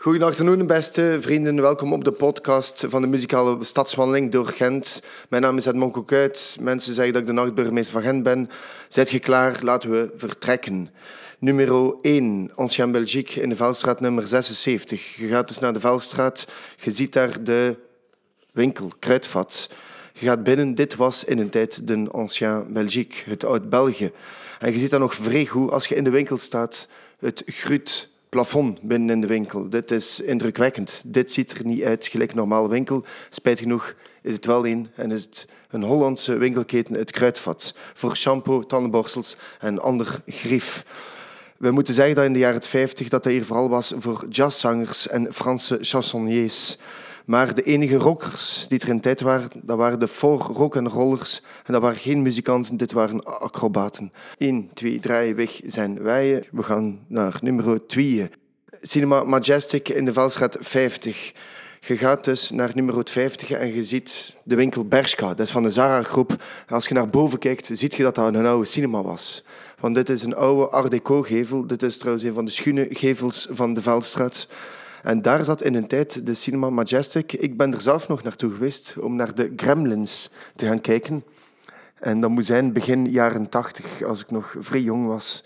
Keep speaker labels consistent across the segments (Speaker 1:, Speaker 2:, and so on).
Speaker 1: Goedenachternoen, beste vrienden. Welkom op de podcast van de muzikale stadswandeling door Gent. Mijn naam is Edmond Cocuit. Mensen zeggen dat ik de nachtburgemeester van Gent ben. Zijt je klaar? Laten we vertrekken. Nummer 1, Ancien Belgique in de Velstraat nummer 76. Je gaat dus naar de Velstraat. Je ziet daar de winkel, Kruidvat. Je gaat binnen. Dit was in een tijd de Ancien Belgique, het Oud-België. En je ziet daar nog vrij goed, als je in de winkel staat, het gruut plafond binnen in de winkel. Dit is indrukwekkend. Dit ziet er niet uit gelijk een normale winkel. Spijt genoeg is het wel een en is het een Hollandse winkelketen, het Kruidvat, voor shampoo, tandenborstels en ander grief. We moeten zeggen dat in de jaren 50 dat hij hier vooral was voor jazzzangers en Franse chansonniers. Maar de enige rockers die er in tijd waren, dat waren de voor rock en rollers. En dat waren geen muzikanten, dit waren acrobaten. 1, 2, 3, weg zijn wij. We gaan naar nummer 2. Cinema Majestic in de Velstraat 50. Je gaat dus naar nummer 50 en je ziet de winkel Bershka. Dat is van de Zara-groep. Als je naar boven kijkt, zie je dat dat een oude cinema was. Want dit is een oude Art Deco-gevel. Dit is trouwens een van de schone gevels van de Veldstraat. En daar zat in een tijd de Cinema Majestic. Ik ben er zelf nog naartoe geweest om naar de Gremlins te gaan kijken. En dat moet zijn begin jaren tachtig, als ik nog vrij jong was.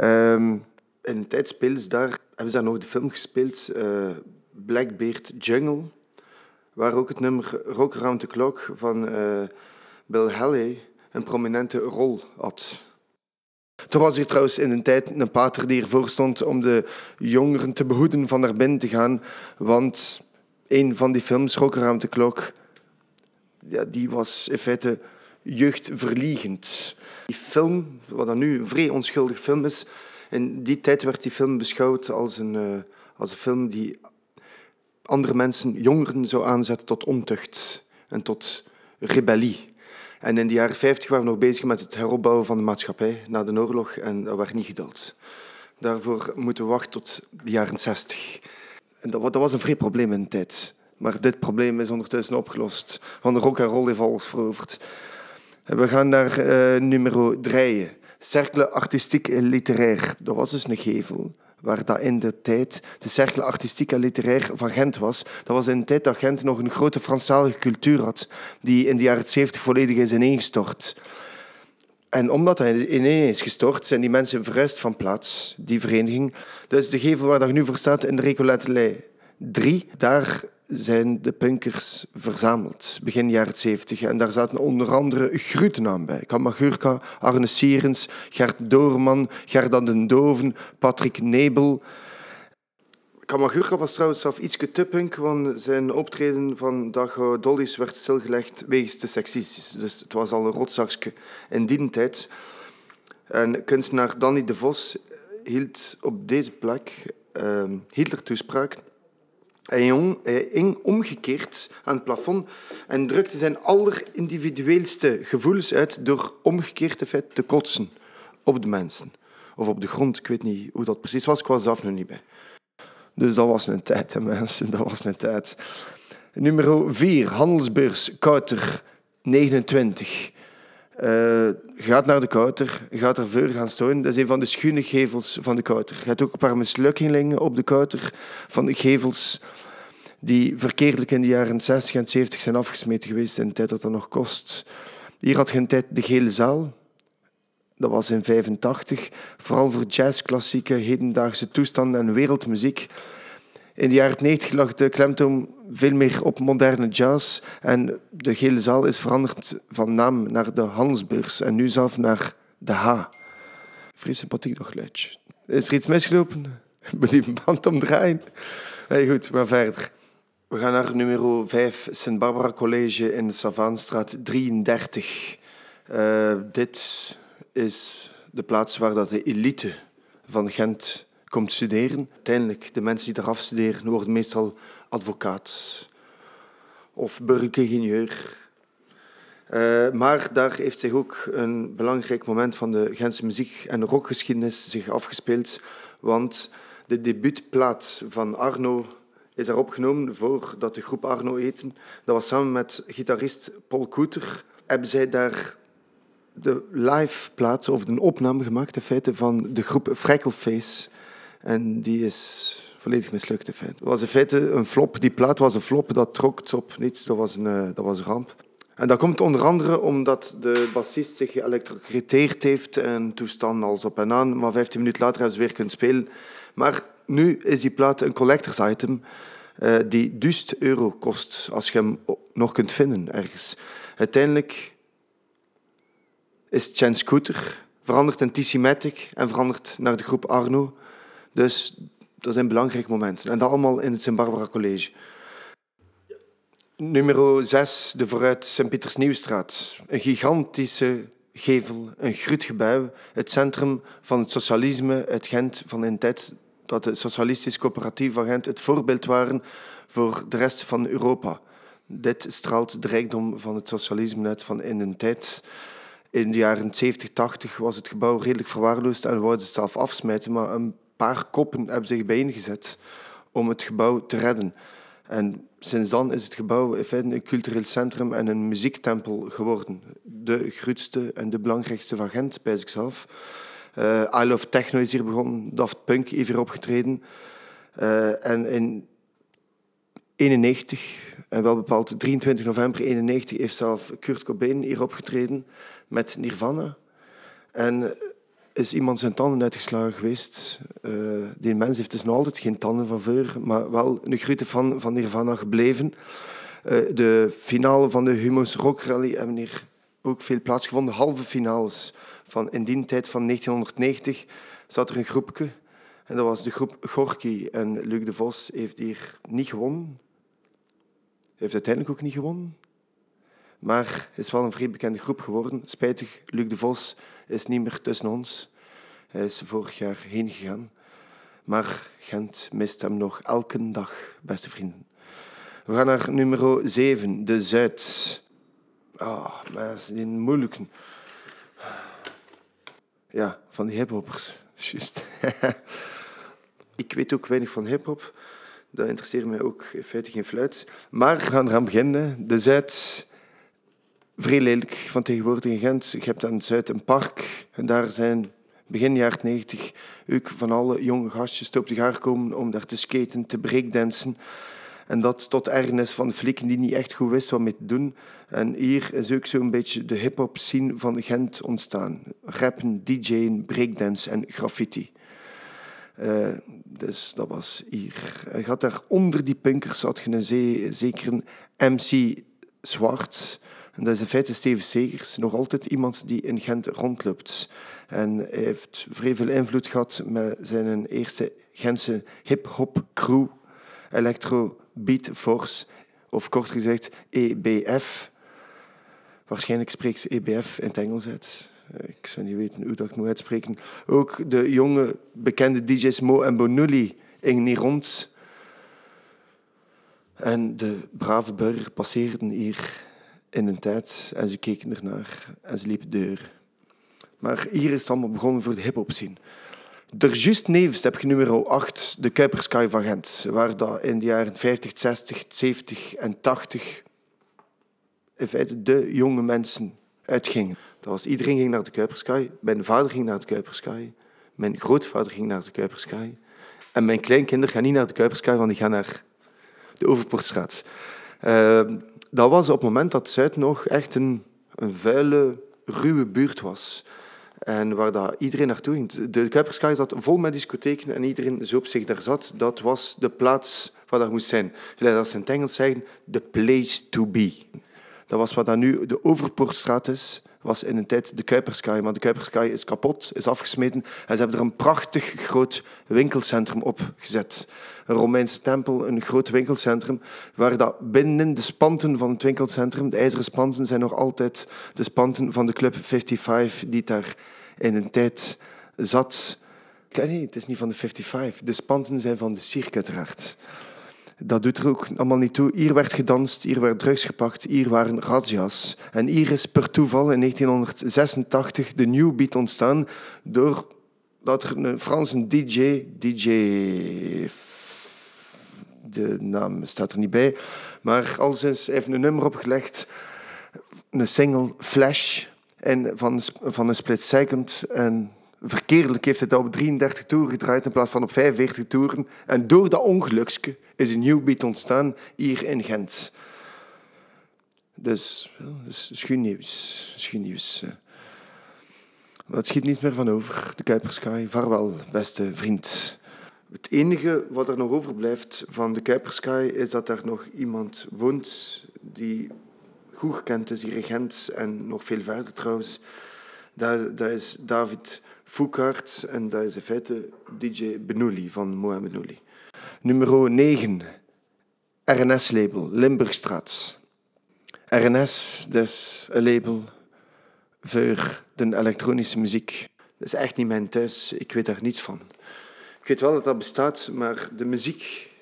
Speaker 1: Um, in een tijd daar, hebben ze daar nog de film gespeeld, uh, Blackbeard Jungle, waar ook het nummer Rock Around the Clock van uh, Bill Haley een prominente rol had. Toen was hier trouwens in een tijd een pater die ervoor stond om de jongeren te behoeden van naar binnen te gaan. Want een van die films, Rockeraam de Klok, ja, die was in feite jeugdverliegend. Die film, wat dan nu een vrij onschuldig film is, in die tijd werd die film beschouwd als een, uh, als een film die andere mensen, jongeren, zou aanzetten tot ontucht en tot rebellie. En in de jaren 50 waren we nog bezig met het heropbouwen van de maatschappij na de oorlog en dat werd niet geduld. Daarvoor moeten we wachten tot de jaren 60. En dat, dat was een vrij probleem in de tijd. Maar dit probleem is ondertussen opgelost. Want de rock en roll heeft alles veroverd. En we gaan naar uh, nummer 3. Cercle artistiek en literair. Dat was dus een gevel waar dat in de tijd de Cercle Artistiek en Literair van Gent was. Dat was in de tijd dat Gent nog een grote Franstalige cultuur had, die in de jaren 70 volledig is ineengestort. En omdat hij ineen is gestort, zijn die mensen verhuisd van plaats, die vereniging. Dus de gevel waar dat nu voor staat in de Recolette 3, daar zijn de punkers verzameld, begin jaren 70. En daar zaten onder andere groeten aan bij. Kamagurka, Arne Sierens, Gert Doorman, Gerda den Doven, Patrick Nebel. Kamagurka was trouwens zelf iets te punk, want zijn optreden van Dag Dolly's werd stilgelegd wegens te seksistisch. Dus het was al een rotzakje in die tijd. En kunstenaar Danny de Vos hield op deze plek uh, Hitler-toespraak hij hing omgekeerd aan het plafond en drukte zijn allerindividueelste gevoelens uit door omgekeerd feit te kotsen op de mensen. Of op de grond, ik weet niet hoe dat precies was, ik was zelf nog niet bij. Dus dat was een tijd, hè, mensen, dat was een tijd. Nummer 4, Handelsbeurs, Kouter, 29. Uh, gaat naar de Kouter, gaat er voor gaan staan. Dat is een van de schone gevels van de Kouter. Je hebt ook een paar mislukkelingen op de Kouter van de gevels die verkeerdelijk in de jaren 60 en 70 zijn afgesmeten geweest in de tijd dat dat nog kost. Hier had je een tijd de Gele Zaal. Dat was in 85. Vooral voor jazzklassieke, hedendaagse toestanden en wereldmuziek. In de jaren 90 lag de klemtoon veel meer op moderne jazz. En de Gele Zaal is veranderd van naam naar de Hansbeurs. En nu zelf naar de H. Vrij sympathiek geluidje. Is er iets misgelopen? Moet die band omdraaien? Nee, goed, maar verder. We gaan naar nummer 5, Sint Barbara College in de Savaanstraat 33. Uh, dit is de plaats waar dat de elite van Gent komt studeren. Uiteindelijk, de mensen die daar afstuderen, worden meestal advocaat of burgeringenieur. Uh, maar daar heeft zich ook een belangrijk moment van de Gentse muziek- en rockgeschiedenis zich afgespeeld. Want de debuutplaat van Arno is daar opgenomen voordat de groep Arno eten. Dat was samen met gitarist Paul Koeter. Hebben zij daar de live plaats of een opname gemaakt in feite van de groep Freckleface. En die is volledig mislukt in. Het was in feite een flop. Die plaat was een flop, dat trok op niets. Dat was een, uh, dat was ramp. En dat komt onder andere omdat de bassist zich geëlectrocuteerd heeft en toestand als op en aan. Maar 15 minuten later hebben ze weer kunnen spelen. Maar nu is die plaat een collectors item uh, die 1000 euro kost als je hem nog kunt vinden ergens. Uiteindelijk is Chen Scooter veranderd in TC Matic en veranderd naar de groep Arno. Dus dat zijn belangrijke momenten. En dat allemaal in het Sint-Barbara College. Nummer 6, de vooruit Sint-Pieters Nieuwstraat. Een gigantische gevel, een groot gebouw. Het centrum van het socialisme uit Gent van een tijd dat de socialistisch coöperatief van Gent het voorbeeld waren voor de rest van Europa. Dit straalt de rijkdom van het socialisme uit van in een tijd. In de jaren 70, 80 was het gebouw redelijk verwaarloosd en wilden het zelf afsmijten, maar een paar koppen hebben zich bijeengezet om het gebouw te redden. En sinds dan is het gebouw in feite een cultureel centrum en een muziektempel geworden. De grootste en de belangrijkste van Gent, bij zichzelf. Uh, I Love Techno is hier begonnen, Daft Punk heeft hier opgetreden. Uh, en in 91, en wel bepaald 23 november 91, heeft zelf Kurt Cobain hier opgetreden met Nirvana. En is iemand zijn tanden uitgeslagen geweest. Uh, die mens heeft dus nog altijd geen tanden van voor, maar wel een grote fan van Nirvana gebleven. Uh, de finale van de Humo's Rock Rally hebben hier ook veel plaatsgevonden. Halve finales van in die tijd van 1990 zat er een groepje. En dat was de groep Gorky. En Luc de Vos heeft hier niet gewonnen. Heeft uiteindelijk ook niet gewonnen. Maar is wel een vrij bekende groep geworden. Spijtig, Luc de Vos is niet meer tussen ons. Hij is vorig jaar heen gegaan. Maar Gent mist hem nog elke dag, beste vrienden. We gaan naar nummer 7, de Zuid. Ah, oh, mensen, die moeilijke. Ja, van die hiphoppers. Juist. ik weet ook weinig van hiphop. Dat interesseert mij ook in feite geen fluit. Maar we gaan eraan beginnen. De Zuid vrij lelijk van tegenwoordig in Gent. Je hebt aan het Zuid een park en daar zijn begin jaren 90 ook van alle jonge gastjes op de gaar komen om daar te skaten, te breakdansen. En dat tot ergernis van de flikken die niet echt goed wisten wat mee te doen. En hier is ook zo'n beetje de hip-hop scene van Gent ontstaan: rappen, DJ'en, breakdance en graffiti. Uh, dus dat was hier. Je had daar onder die punkers had een zeker een MC Zwart. En dat is in feite Steven Segers, nog altijd iemand die in Gent rondloopt. En hij heeft vrij veel invloed gehad met zijn eerste Gentse hip-hop crew, Electro Beat Force, of kort gezegd EBF. Waarschijnlijk spreekt ze EBF in het Engels uit. Ik zou niet weten hoe dat moet uitspreken. Ook de jonge bekende DJ's Mo en Bonulli gingen hier rond. En de brave burger passeerden hier in een tijd en ze keken ernaar en ze liepen deur. Maar hier is het allemaal begonnen voor de hip-hop scene. Er juist nevens heb je nummer 8, de Kuipersky van Gent, waar dat in de jaren 50, 60, 70 en 80 in feite de jonge mensen uitgingen. Dat was, iedereen ging naar de Kuipersky. Mijn vader ging naar de Kuipersky. Mijn grootvader ging naar de Kuipersky. En mijn kleinkinderen gaan niet naar de Kuipersky, want die gaan naar de Overpoortstraat. Uh, dat was op het moment dat Zuid nog echt een, een vuile, ruwe buurt was. En waar dat iedereen naartoe ging. De Kuipersky zat vol met discotheken en iedereen zo op zich daar zat. Dat was de plaats waar dat moest zijn. Als ze in het Engels zeggen, the place to be. Dat was wat dan nu de Overpoortstraat is was in een tijd de Kuipersky. Maar de Kuipersky is kapot, is afgesmeten. En ze hebben er een prachtig groot winkelcentrum op gezet. Een Romeinse tempel, een groot winkelcentrum. Waar dat binnen de spanten van het winkelcentrum, de ijzeren spanten, zijn nog altijd de spanten van de Club 55, die daar in een tijd zat. Nee, het is niet van de 55. De spanten zijn van de Cirque uiteraard. Dat doet er ook allemaal niet toe. Hier werd gedanst, hier werd drugs gepakt, hier waren razzia's. En hier is per toeval in 1986 de New Beat ontstaan doordat er een Franse DJ, DJ... De naam staat er niet bij, maar al sinds even een nummer opgelegd, een single, Flash, en van, van een split second. En verkeerdelijk heeft het op 33 toeren gedraaid in plaats van op 45 toeren. En door dat ongelukske is een nieuw beat ontstaan hier in Gent. Dus dat is nieuws. Is nieuws. Maar het schiet niets meer van over. De Kuipersky, vaarwel, beste vriend. Het enige wat er nog overblijft van de Kuipersky is dat er nog iemand woont die goed gekend is, dirigent en nog veel verder trouwens. Dat, dat is David Foucault en dat is in feite DJ Benouli van Moa Benouli. Nummer 9, RNS-label, Limburgstraat. RNS, dat is een label voor de elektronische muziek. Dat is echt niet mijn thuis, ik weet daar niets van. Ik weet wel dat dat bestaat, maar de muziek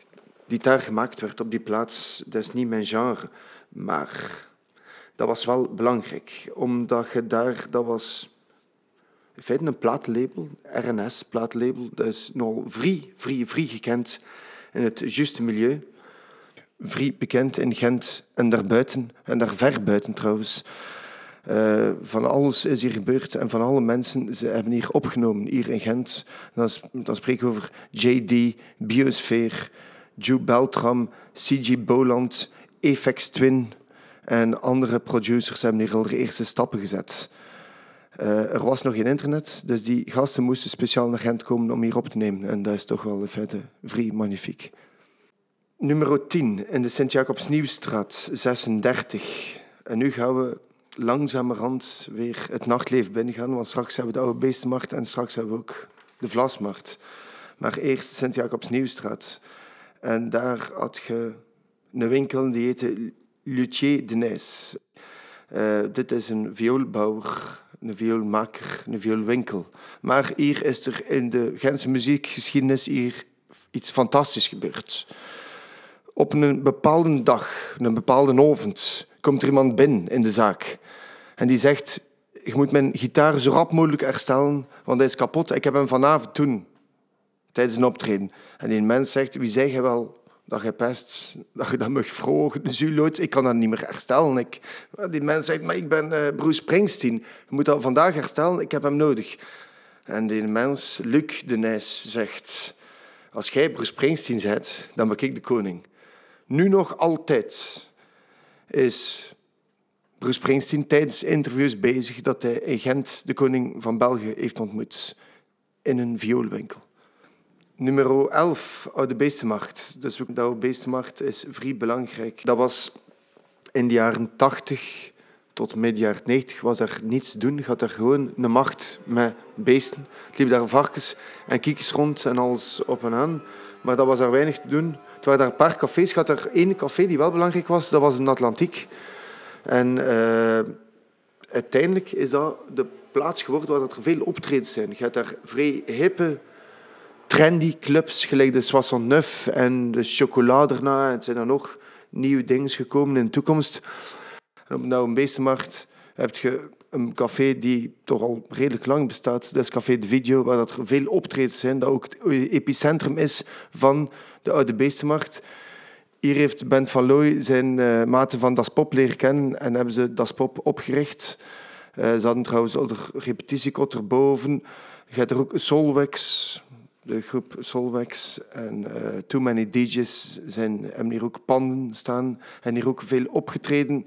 Speaker 1: die daar gemaakt werd op die plaats, dat is niet mijn genre. Maar dat was wel belangrijk, omdat je daar, dat was in feite een plaatlabel, RNS plaatlabel, dat is nogal vrij, vrij, vrij gekend in het juiste milieu. Vrij bekend in Gent en daarbuiten, en daar ver buiten trouwens. Uh, van alles is hier gebeurd en van alle mensen ze hebben hier opgenomen, hier in Gent. Dan, dan spreek ik over JD, Biosphere, Joe Beltram, CG Boland, Efex Twin en andere producers hebben hier al de eerste stappen gezet. Uh, er was nog geen internet, dus die gasten moesten speciaal naar Gent komen om hier op te nemen. En dat is toch wel in feite vrij magnifiek. Nummer 10 in de Sint-Jacobs Nieuwstraat 36. En nu gaan we langzamerhand weer het nachtleven binnengaan, want straks hebben we de oude beestenmarkt en straks hebben we ook de Vlasmarkt. Maar eerst Sint-Jacobs Nieuwstraat. En daar had je een winkel die heette Luthier de Nijs. Uh, dit is een vioolbouwer, een vioolmaker, een vioolwinkel. Maar hier is er in de Gentse muziekgeschiedenis hier iets fantastisch gebeurd. Op een bepaalde dag, een bepaalde avond, komt er iemand binnen in de zaak. En die zegt, ik moet mijn gitaar zo rap mogelijk herstellen, want hij is kapot. Ik heb hem vanavond toen, tijdens een optreden. En die mens zegt, wie zeg je wel dat je pest, dat je dat mag vragen, dus ik kan dat niet meer herstellen. Ik, die mens zegt, maar ik ben uh, Bruce Springsteen. Je moet dat vandaag herstellen, ik heb hem nodig. En die mens, Luc de Nijs, zegt, als jij Bruce Springsteen bent, dan ben ik de koning. Nu nog altijd is Bruce Springsteen tijdens interviews bezig dat hij in Gent de koning van België heeft ontmoet in een vioolwinkel. Nummer 11, Oude Beestenmarkt. Dus de Oude Beestenmarkt is vrij belangrijk. Dat was in de jaren 80 tot midden jaren 90 was er niets doen. Had er gewoon een macht met beesten. Het liep daar varkens en kiekjes rond en alles op en aan. Maar dat was er weinig te doen. Het waren daar een paar cafés. Had er één café die wel belangrijk was. Dat was in Atlantiek. En uh, uiteindelijk is dat de plaats geworden waar er veel optredens zijn. Je hebt daar vrij hippe, trendy clubs, gelijk de Soissons Neuf en de Chocolat erna. En zijn er nog nieuwe dingen gekomen in de toekomst. Op nou een beestenmarkt heb je een café die toch al redelijk lang bestaat. Dat is Café de Video, waar er veel optredens zijn. Dat ook het epicentrum is van de oude beestenmarkt. Hier heeft Ben van Looy zijn uh, maten van Das Pop leren kennen en hebben ze Das Pop opgericht. Uh, ze hadden trouwens al de repetitiekot erboven. Je hebt er ook Solwex, de groep Solwex en uh, Too Many DJs zijn, hebben hier ook panden staan en hier ook veel opgetreden.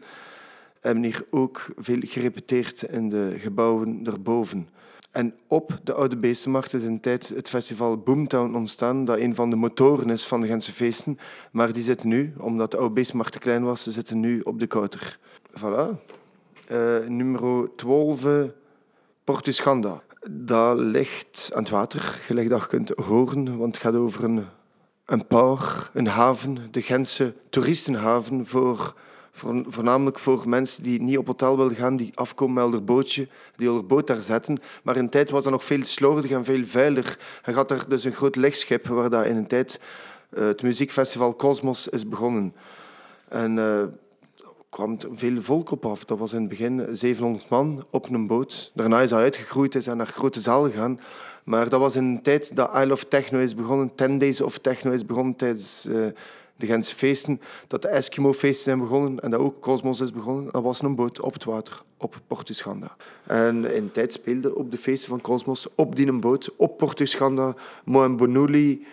Speaker 1: Hebben hier ook veel gerepeteerd in de gebouwen erboven. En op de Oude Beestenmarkt is in tijd het festival Boomtown ontstaan, dat een van de motoren is van de Gentse feesten. Maar die zitten nu, omdat de Oude Beestenmarkt te klein was, ze zitten nu op de Kouter. Voilà. Uh, nummer 12, Portuschanda. Dat ligt aan het water, gelijk dat je kunt horen, want het gaat over een, een power, een haven, de Gentse toeristenhaven voor voornamelijk voor mensen die niet op hotel wilden gaan, die afkomen met hun bootje, die hun boot daar zetten. Maar in tijd was dat nog veel slordig en veel vuiler. En had er dus een groot lichtschip waar dat in een tijd uh, het muziekfestival Cosmos is begonnen. En uh, kwam veel volk op af. Dat was in het begin 700 man op een boot. Daarna is dat uitgegroeid en naar grote zalen gegaan. Maar dat was in een tijd dat Isle of Techno is begonnen, 10 Days of Techno is begonnen tijdens uh, de Gentse feesten, dat de Eskimo-feesten zijn begonnen en dat ook Cosmos is begonnen. Dat was een boot op het water op Portuschanda. En in tijd speelde op de feesten van Cosmos op die boot op Portuschanda Moembonuli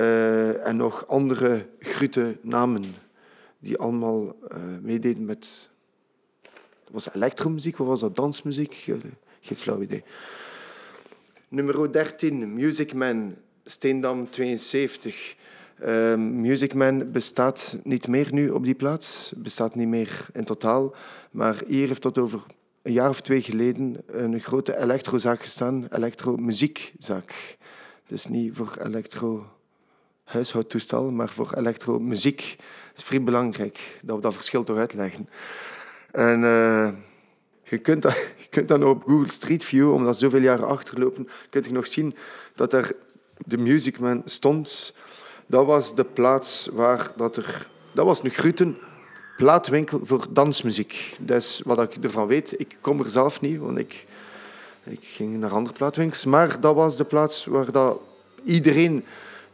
Speaker 1: uh, en nog andere grute namen die allemaal uh, meededen met... Was elektromuziek? Wat was dat? Dansmuziek? Geen flauw idee. Nummer 13, Music Man, Steendam 72. Uh, Music Man bestaat niet meer nu op die plaats, bestaat niet meer in totaal. Maar hier heeft tot over een jaar of twee geleden een grote elektrozaak gestaan, elektromuziekzaak. Dus niet voor elektro huishoudtoestel, maar voor elektromuziek. Het is vrij belangrijk dat we dat verschil toch uitleggen. En uh, je, kunt dat, je kunt dan op Google Street View, omdat zoveel jaren achterlopen, kun je nog zien dat er de Music Man stond. Dat was de plaats waar dat er... Dat was een gruten plaatwinkel voor dansmuziek. Dat is wat ik ervan weet. Ik kom er zelf niet, want ik, ik ging naar andere plaatwinkels. Maar dat was de plaats waar dat iedereen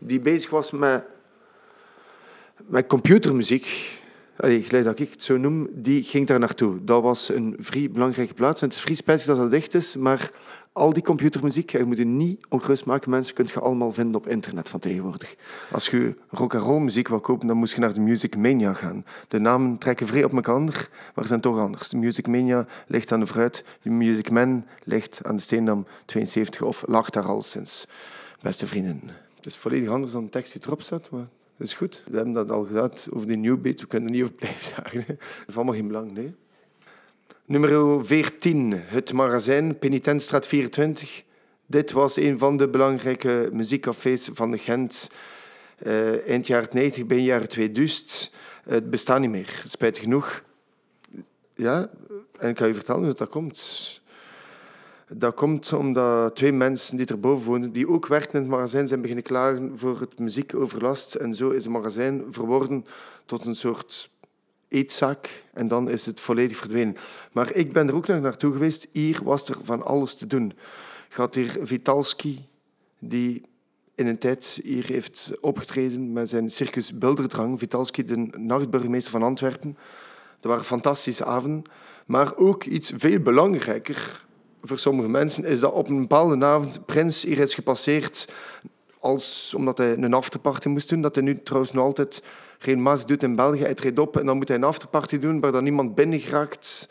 Speaker 1: die bezig was met, met computermuziek, allee, gelijk dat ik het zo noem, die ging daar naartoe. Dat was een vrij belangrijke plaats. En het is vrij spijtig dat dat dicht is, maar al die computermuziek, je moet je niet ongerust maken, mensen kunt je allemaal vinden op internet van tegenwoordig. Als je rock and roll muziek wil kopen, dan moet je naar de Music Mania gaan. De namen trekken vrij op elkaar, maar zijn toch anders. De Music Mania ligt aan de Fruit, de Music Man ligt aan de Steendam 72 of lag daar al sinds. Beste vrienden. Het is volledig anders dan de tekst die erop staat, maar dat is goed. We hebben dat al gedaan over die New Beat. We kunnen er niet over blijven zagen. Dat heeft allemaal geen belang, nee. Nummer 14, het magazijn, Penitentstraat 24. Dit was een van de belangrijke muziekcafés van Gent. Uh, eind jaren 90, begin jaren 2000. het bestaat niet meer, spijtig genoeg. Ja, en ik kan je vertellen hoe dat komt. Dat komt omdat twee mensen die erboven woonden, die ook werkten in het magazijn, zijn beginnen klagen voor het muziekoverlast. En zo is het magazijn verworden tot een soort eetzaak en dan is het volledig verdwenen. Maar ik ben er ook nog naartoe geweest. Hier was er van alles te doen. Gaat hier Vitalski, die in een tijd hier heeft opgetreden met zijn Circus Bilderdrang. Vitalski, de nachtburgemeester van Antwerpen. Dat waren fantastische avonden. Maar ook iets veel belangrijker voor sommige mensen is dat op een bepaalde avond Prins hier is gepasseerd als, omdat hij een afterparty moest doen. Dat hij nu trouwens nog altijd regelmatig doet in België. Hij treedt op en dan moet hij een afterparty doen waar dan niemand binnen geraakt.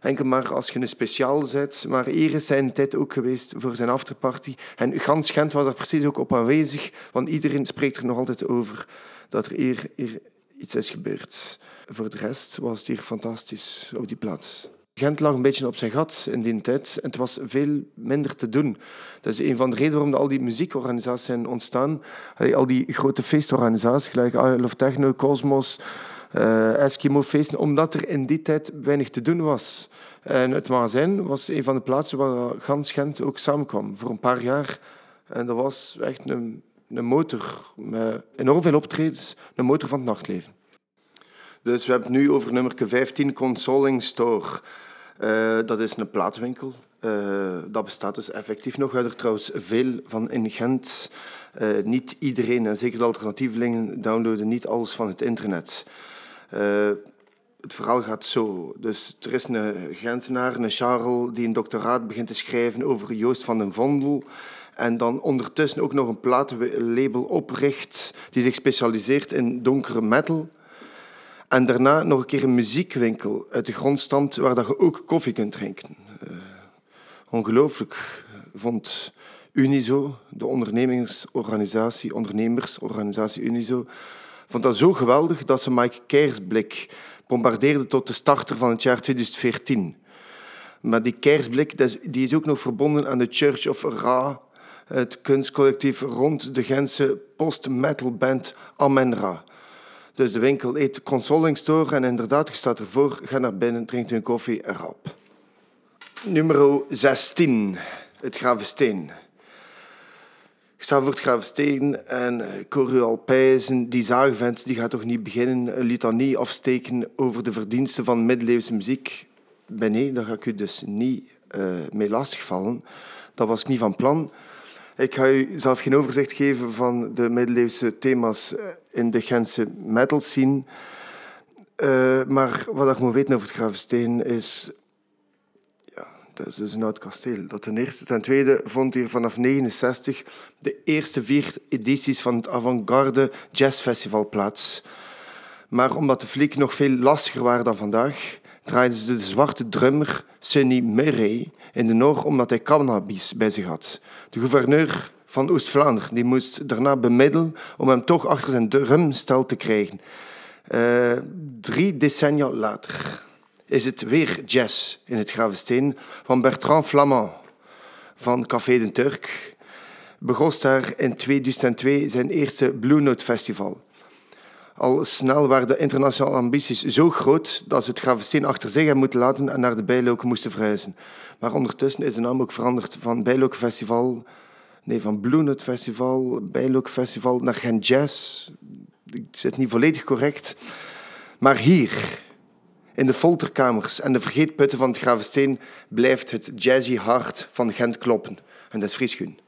Speaker 1: Enkel maar als je een speciaal zet. Maar hier is zijn tijd ook geweest voor zijn afterparty. En gans Gent was er precies ook op aanwezig. Want iedereen spreekt er nog altijd over dat er hier, hier iets is gebeurd. Voor de rest was het hier fantastisch op die plaats. Gent lag een beetje op zijn gat in die tijd en het was veel minder te doen. Dat is een van de redenen waarom al die muziekorganisaties zijn ontstaan. Al die grote feestorganisaties, gelijk I Love Techno, Cosmos, uh, Eskimo feesten, omdat er in die tijd weinig te doen was. En het magazijn was een van de plaatsen waar gans Gent ook samenkwam voor een paar jaar. En dat was echt een, een motor met enorm veel optredens, een motor van het nachtleven. Dus we hebben het nu over nummer 15, Consoling Store. Uh, dat is een plaatwinkel. Uh, dat bestaat dus effectief nog. We er trouwens veel van in Gent. Uh, niet iedereen, en zeker de alternatievelingen, downloaden niet alles van het internet. het verhaal gaat zo. Dus er is een Gentenaar, een Charles, die een doctoraat begint te schrijven over Joost van den Vondel. En dan ondertussen ook nog een platenlabel opricht die zich specialiseert in donkere metal. En daarna nog een keer een muziekwinkel uit de grond stamt waar dat je ook koffie kunt drinken. Uh, ongelooflijk vond Unizo, de ondernemingsorganisatie, ondernemersorganisatie Unizo, vond dat zo geweldig dat ze Mike Kersblik bombardeerde tot de starter van het jaar 2014. Maar die Kersblik die is ook nog verbonden aan de Church of Ra, het kunstcollectief rond de Gentse post-metal band Amenra. Dus de winkel eet consoling store en inderdaad, je staat ervoor, ga naar binnen, drinkt een koffie en rap. Nummer 16, het Gravensteen. Ik sta voor het Gravensteen en ik hoor u al pijzen. Die zagenvent die gaat toch niet beginnen een litanie afsteken over de verdiensten van middeleeuwse muziek? Ben nee, daar ga ik u dus niet uh, mee lastigvallen. Dat was ik niet van plan. Ik ga u zelf geen overzicht geven van de middeleeuwse thema's in de Gentse metal scene. Uh, maar wat ik moet weten over het Gravensteen is... Ja, dat is dus een oud kasteel. Dat ten eerste. Ten tweede vond hier vanaf 69 de eerste vier edities van het Avantgarde Jazz Festival plaats. Maar omdat de fliek nog veel lastiger waren dan vandaag, draaiden ze de zwarte drummer Sunny Murray in de Noor omdat hij cannabis bij zich had. De gouverneur van Oost-Vlaanderen moest daarna bemiddelen om hem toch achter zijn drumstel te krijgen. Uh, drie decennia later is het weer jazz in het Gravensteen van Bertrand Flamand van Café de Turk. Begon daar in 2002 zijn eerste Blue Note Festival. Al snel waren de internationale ambities zo groot dat ze het Gravensteen achter zich hebben moeten laten en naar de Bijloken moesten verhuizen. Maar ondertussen is de naam ook veranderd van Bijloken Festival, nee, van Blue Note Festival, Bijloken Festival naar Gent Jazz. Ik zit niet volledig correct. Maar hier, in de folterkamers en de vergeetputten van het Gravensteen, blijft het jazzy hart van Gent kloppen. En dat is Friesgun.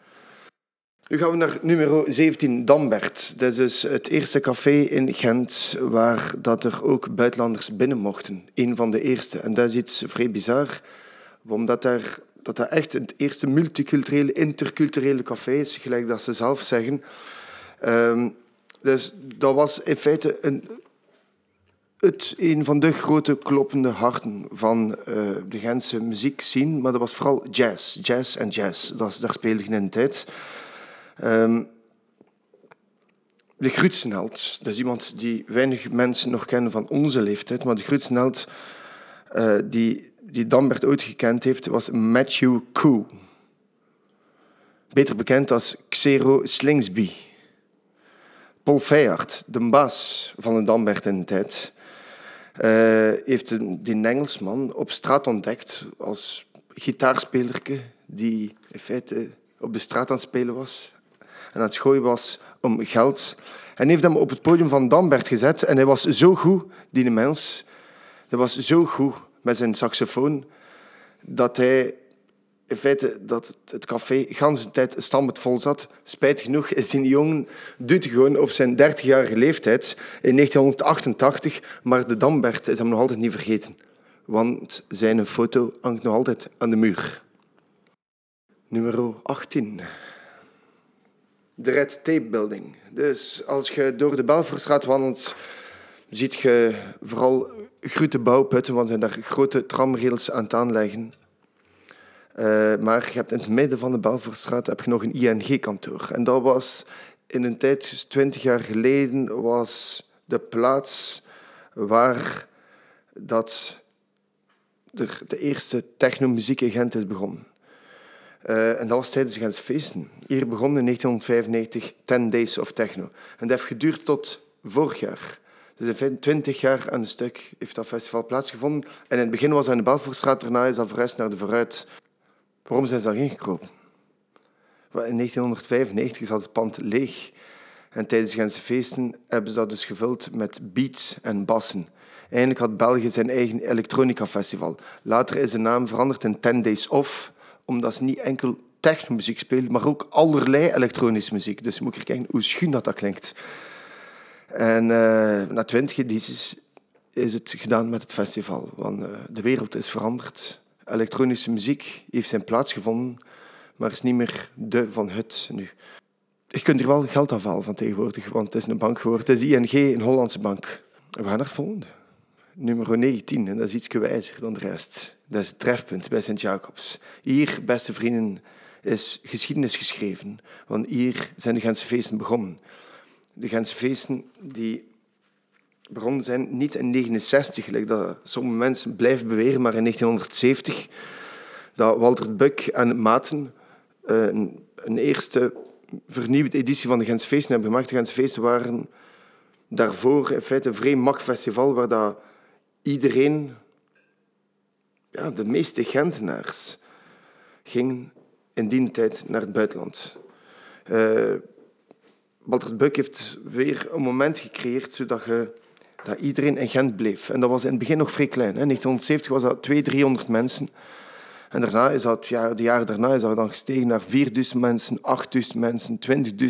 Speaker 1: Nu gaan we naar nummer 17, Dambert. Dat is het eerste café in Gent waar dat er ook buitenlanders binnen mochten. Een van de eerste. En dat is iets vrij bizar, omdat daar, dat, dat echt het eerste multiculturele, interculturele café is, gelijk dat ze zelf zeggen. Um, dus dat was in feite een, het, een van de grote kloppende harten van uh, de Gentse muziekscene. Maar dat was vooral jazz. Jazz en jazz. Dat, daar speelde in de tijd. Um, de Grutsenheld, dat is iemand die weinig mensen nog kennen van onze leeftijd. Maar de Grutsenheld uh, die, die Dambert ooit gekend heeft, was Matthew Koo. Beter bekend als Xero Slingsby. Paul Feyard, de baas van de Dambert in de tijd, uh, heeft een, die Engelsman op straat ontdekt als gitaarspelerke die in feite op de straat aan het spelen was en aan het gooien was om geld. En heeft hem op het podium van Dambert gezet en hij was zo goed, die mens, hij was zo goed met zijn saxofoon, dat hij in feite dat het café de hele tijd stampend vol zat. Spijt genoeg is die jongen doet gewoon op zijn 30-jarige leeftijd in 1988, maar de Dambert is hem nog altijd niet vergeten. Want zijn foto hangt nog altijd aan de muur. Nummer 18. De Red Tape Building. Dus als je door de Belfortstraat wandelt, ziet je vooral grote bouwputten, want zijn daar grote tramrails aan het aanleggen. Uh, maar je hebt in het midden van de Belfortstraat heb je nog een ING-kantoor. En dat was in een tijd, twintig jaar geleden, was de plaats waar dat de, de eerste technomuziek in Gent is begonnen. Uh, en dat was tijdens de Gentse feesten. Hier begon in 1995 10 Days of Techno. En dat heeft geduurd tot vorig jaar. Dus in 20 jaar aan een stuk heeft dat festival plaatsgevonden. En in het begin was hij in de Belfortstraat, daarna is dat verhuisd naar de Vooruit. Waarom zijn ze daarin gekropen? In 1995 zat het pand leeg. En tijdens de Gentse feesten hebben ze dat dus gevuld met beats en bassen. Eigenlijk had België zijn eigen elektronica-festival. Later is de naam veranderd in 10 Days Off, omdat ze niet enkel technomuziek spelen, maar ook allerlei elektronische muziek. Dus moet ik kijken hoe schuin dat, dat klinkt. En uh, na twintig edities is het gedaan met het festival. Want uh, de wereld is veranderd elektronische muziek heeft zijn plaats gevonden, maar is niet meer de van het nu. Je kunt er wel geld afhalen van tegenwoordig, want het is een bank geworden. Het is ING, een Hollandse bank. We gaan het volgende. Nummer 19, en dat is iets wijzer dan de rest. Dat is het trefpunt bij Sint-Jacobs. Hier, beste vrienden, is geschiedenis geschreven. Want hier zijn de Gentse feesten begonnen. De Gentse feesten die begonnen zijn niet in 1969, gelijk dat sommige mensen blijven beweren, maar in 1970, dat Walter Buck en Maten eh, een, een eerste vernieuwde editie van de Gentse Feesten hebben gemaakt. De Gentse Feesten waren daarvoor in feite een vrij mak festival waar dat iedereen, ja, de meeste Gentenaars, gingen in die tijd naar het buitenland. Uh, Walter Buck heeft weer een moment gecreëerd zodat je dat iedereen in Gent bleef. En dat was in het begin nog vrij klein. In 1970 was dat 200, 300 mensen. En daarna is dat, ja, de jaren daarna is dat dan gestegen naar 4000 mensen, 8000 mensen,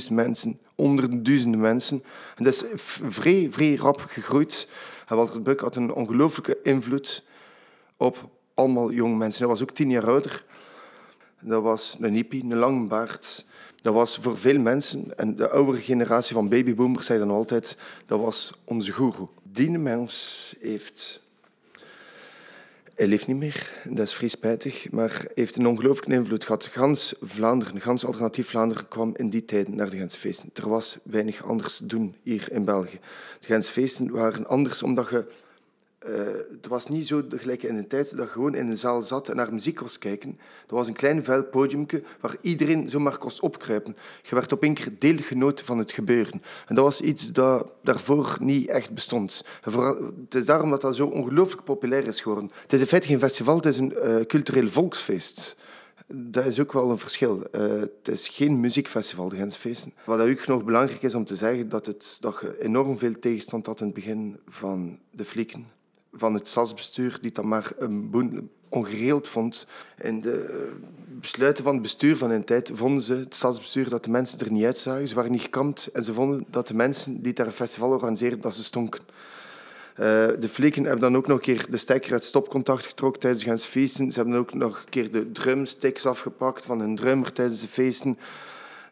Speaker 1: 20.000 mensen, honderden duizenden mensen. En dat is vrij, vrij rap gegroeid. En Walter Buck had een ongelooflijke invloed op allemaal jonge mensen. Hij was ook tien jaar ouder. Dat was een hippie, een lange baard. Dat was voor veel mensen, en de oudere generatie van babyboomers zei dan altijd, dat was onze guru. Die mens heeft... Hij leeft niet meer, dat is vrij spijtig, maar heeft een ongelooflijke invloed gehad. Gans Vlaanderen, gans alternatief Vlaanderen kwam in die tijd naar de Gensfeesten. Er was weinig anders te doen hier in België. De Gensfeesten waren anders omdat je uh, het was niet zo gelijk in de tijd dat je gewoon in een zaal zat en naar muziek kon kijken. Er was een klein vuil podiumje waar iedereen zomaar kon opkruipen. Je werd op één keer deelgenoot van het gebeuren. En dat was iets dat daarvoor niet echt bestond. het is daarom dat dat zo ongelooflijk populair is geworden. Het is in feite geen festival, het is een uh, cultureel volksfeest. Dat is ook wel een verschil. Uh, het is geen muziekfestival, de Gensfeesten. Wat ook nog belangrijk is om te zeggen, dat, het, dat je enorm veel tegenstand had in het begin van de flieken van het stadsbestuur, die dat maar een ongereeld vond. In de eh, besluiten van het bestuur van een tijd vonden ze, het stadsbestuur, dat de mensen er niet uitzagen. Ze waren niet gekampt en ze vonden dat de mensen die daar een festival organiseerden, dat ze stonken. Uh, de flikken hebben dan ook nog een keer de stekker uit stopcontact getrokken tijdens de feesten. Ze hebben ook nog een keer de drumsticks afgepakt van hun drummer tijdens de feesten.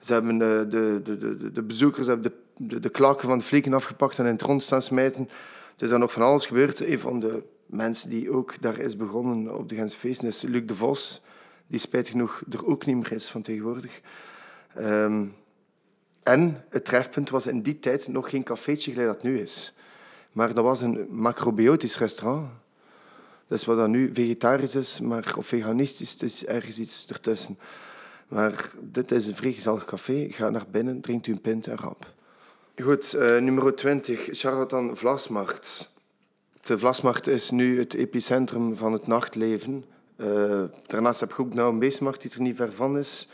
Speaker 1: Ze hebben uh, de, de, de, de, bezoekers hebben de, de, klakken van de flikken afgepakt en in het rond staan smijten. Er is dan nog van alles gebeurd. Een van de mensen die ook daar is begonnen op de Gensfeesten is Luc de Vos, die spijtig genoeg er ook niet meer is van tegenwoordig. Ehm, en het trefpunt was in die tijd nog geen cafeetje gelijk dat nu is. Maar dat was een macrobiotisch restaurant. Is wat dat nu vegetarisch is, maar, of veganistisch, het is ergens iets ertussen. Maar dit is een vrij gezellig café. Ga naar binnen, drinkt u een pint en rap. Goed, uh, nummer 20, Charlatan Vlasmarkt. De Vlasmarkt is nu het epicentrum van het nachtleven. Uh, daarnaast heb je ook nou een beestmarkt die er niet ver van is.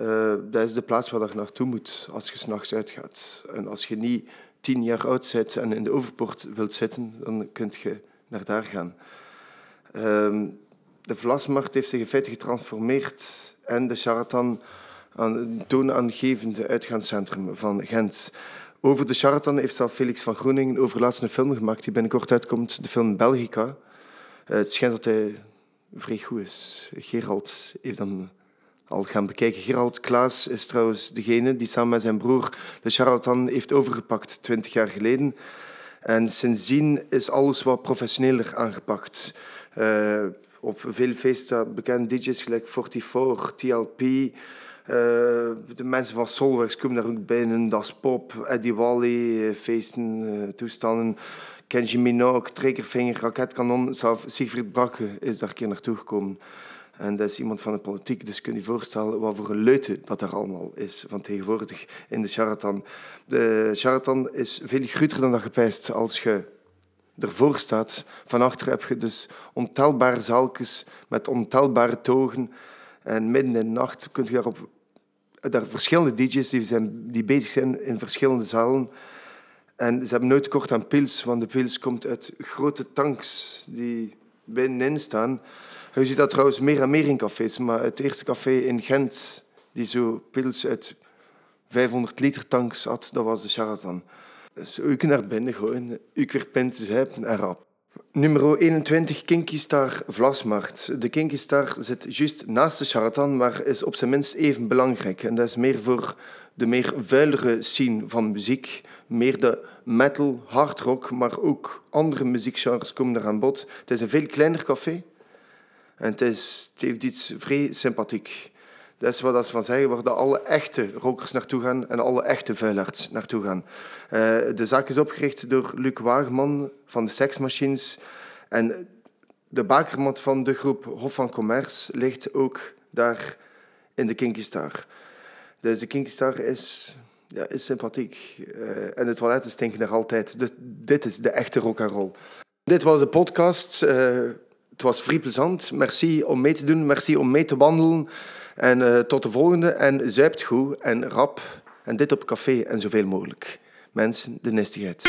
Speaker 1: Uh, dat is de plaats waar je naartoe moet als je s'nachts uitgaat. En als je niet tien jaar oud bent en in de overpoort wilt zitten, dan kun je naar daar gaan. Uh, de Vlasmarkt heeft zich in feite getransformeerd en de Charlatan een toonaangevende uitgaanscentrum van Gent. Over de charlatan heeft zelf Felix van overlaatst een film gemaakt die binnenkort uitkomt, de film Belgica. Uh, het schijnt dat hij vrij goed is. Gerald heeft hem al gaan bekijken. Gerald Klaas is trouwens degene die samen met zijn broer de charlatan heeft overgepakt, twintig jaar geleden. En sindsdien is alles wat professioneler aangepakt. Uh, op veel feesten bekende DJ's gelijk 44, TLP, de mensen van Solwerks komen daar ook binnen. Das Pop, Eddie Wally, uh, feesten, uh, toestanden. Kenji Minogue, Triggerfinger, Raketkanon. Zelf Siegfried Brakke is daar een keer naartoe gekomen. En dat is iemand van de politiek, dus kun je je voorstellen wat voor een leute dat er allemaal is van tegenwoordig in de charlatan. De charlatan is veel groter dan dat gepijst als je ervoor staat. Van achter heb je dus ontelbare zaaltjes met ontelbare togen. En midden in de nacht kun je daarop daar verschillende DJ's die, zijn, die bezig zijn in verschillende zalen. En ze hebben nooit tekort aan pils, want de pils komt uit grote tanks die binnenin staan. Je ziet dat trouwens meer en meer in cafés, maar het eerste café in Gent die zo pils uit 500 liter tanks had, dat was de Charlatan. Dus u kunt naar binnen gooien, u weer pint zuipen en rap. Nummer 21, Kinky Star Vlasmarkt. De Kinky Star zit juist naast de charlatan, maar is op zijn minst even belangrijk. En dat is meer voor de meer vuilere scene van muziek. Meer de metal, hardrock, maar ook andere muziekgenres komen er aan bod. Het is een veel kleiner café. En het, is, het heeft iets vrij sympathiek. Dat is wat ze van zeggen, waar alle echte rokers naartoe gaan en alle echte vuilarts naartoe gaan. Uh, de zaak is opgericht door Luc Wageman van de Sex Machines. En de bakermat van de groep Hof van Commerce ligt ook daar in de Kinky Star. Dus de Kinky Star is, ja, is sympathiek. Uh, en de toiletten stinken er altijd. Dus dit is de echte rock and roll. Dit was de podcast. Uh, het was vrij plezant. Merci om mee te doen. Merci om mee te wandelen. En uh, tot de volgende. En zuipt goed en rap. En dit op café en zoveel mogelijk. Mensen, de nestigheid.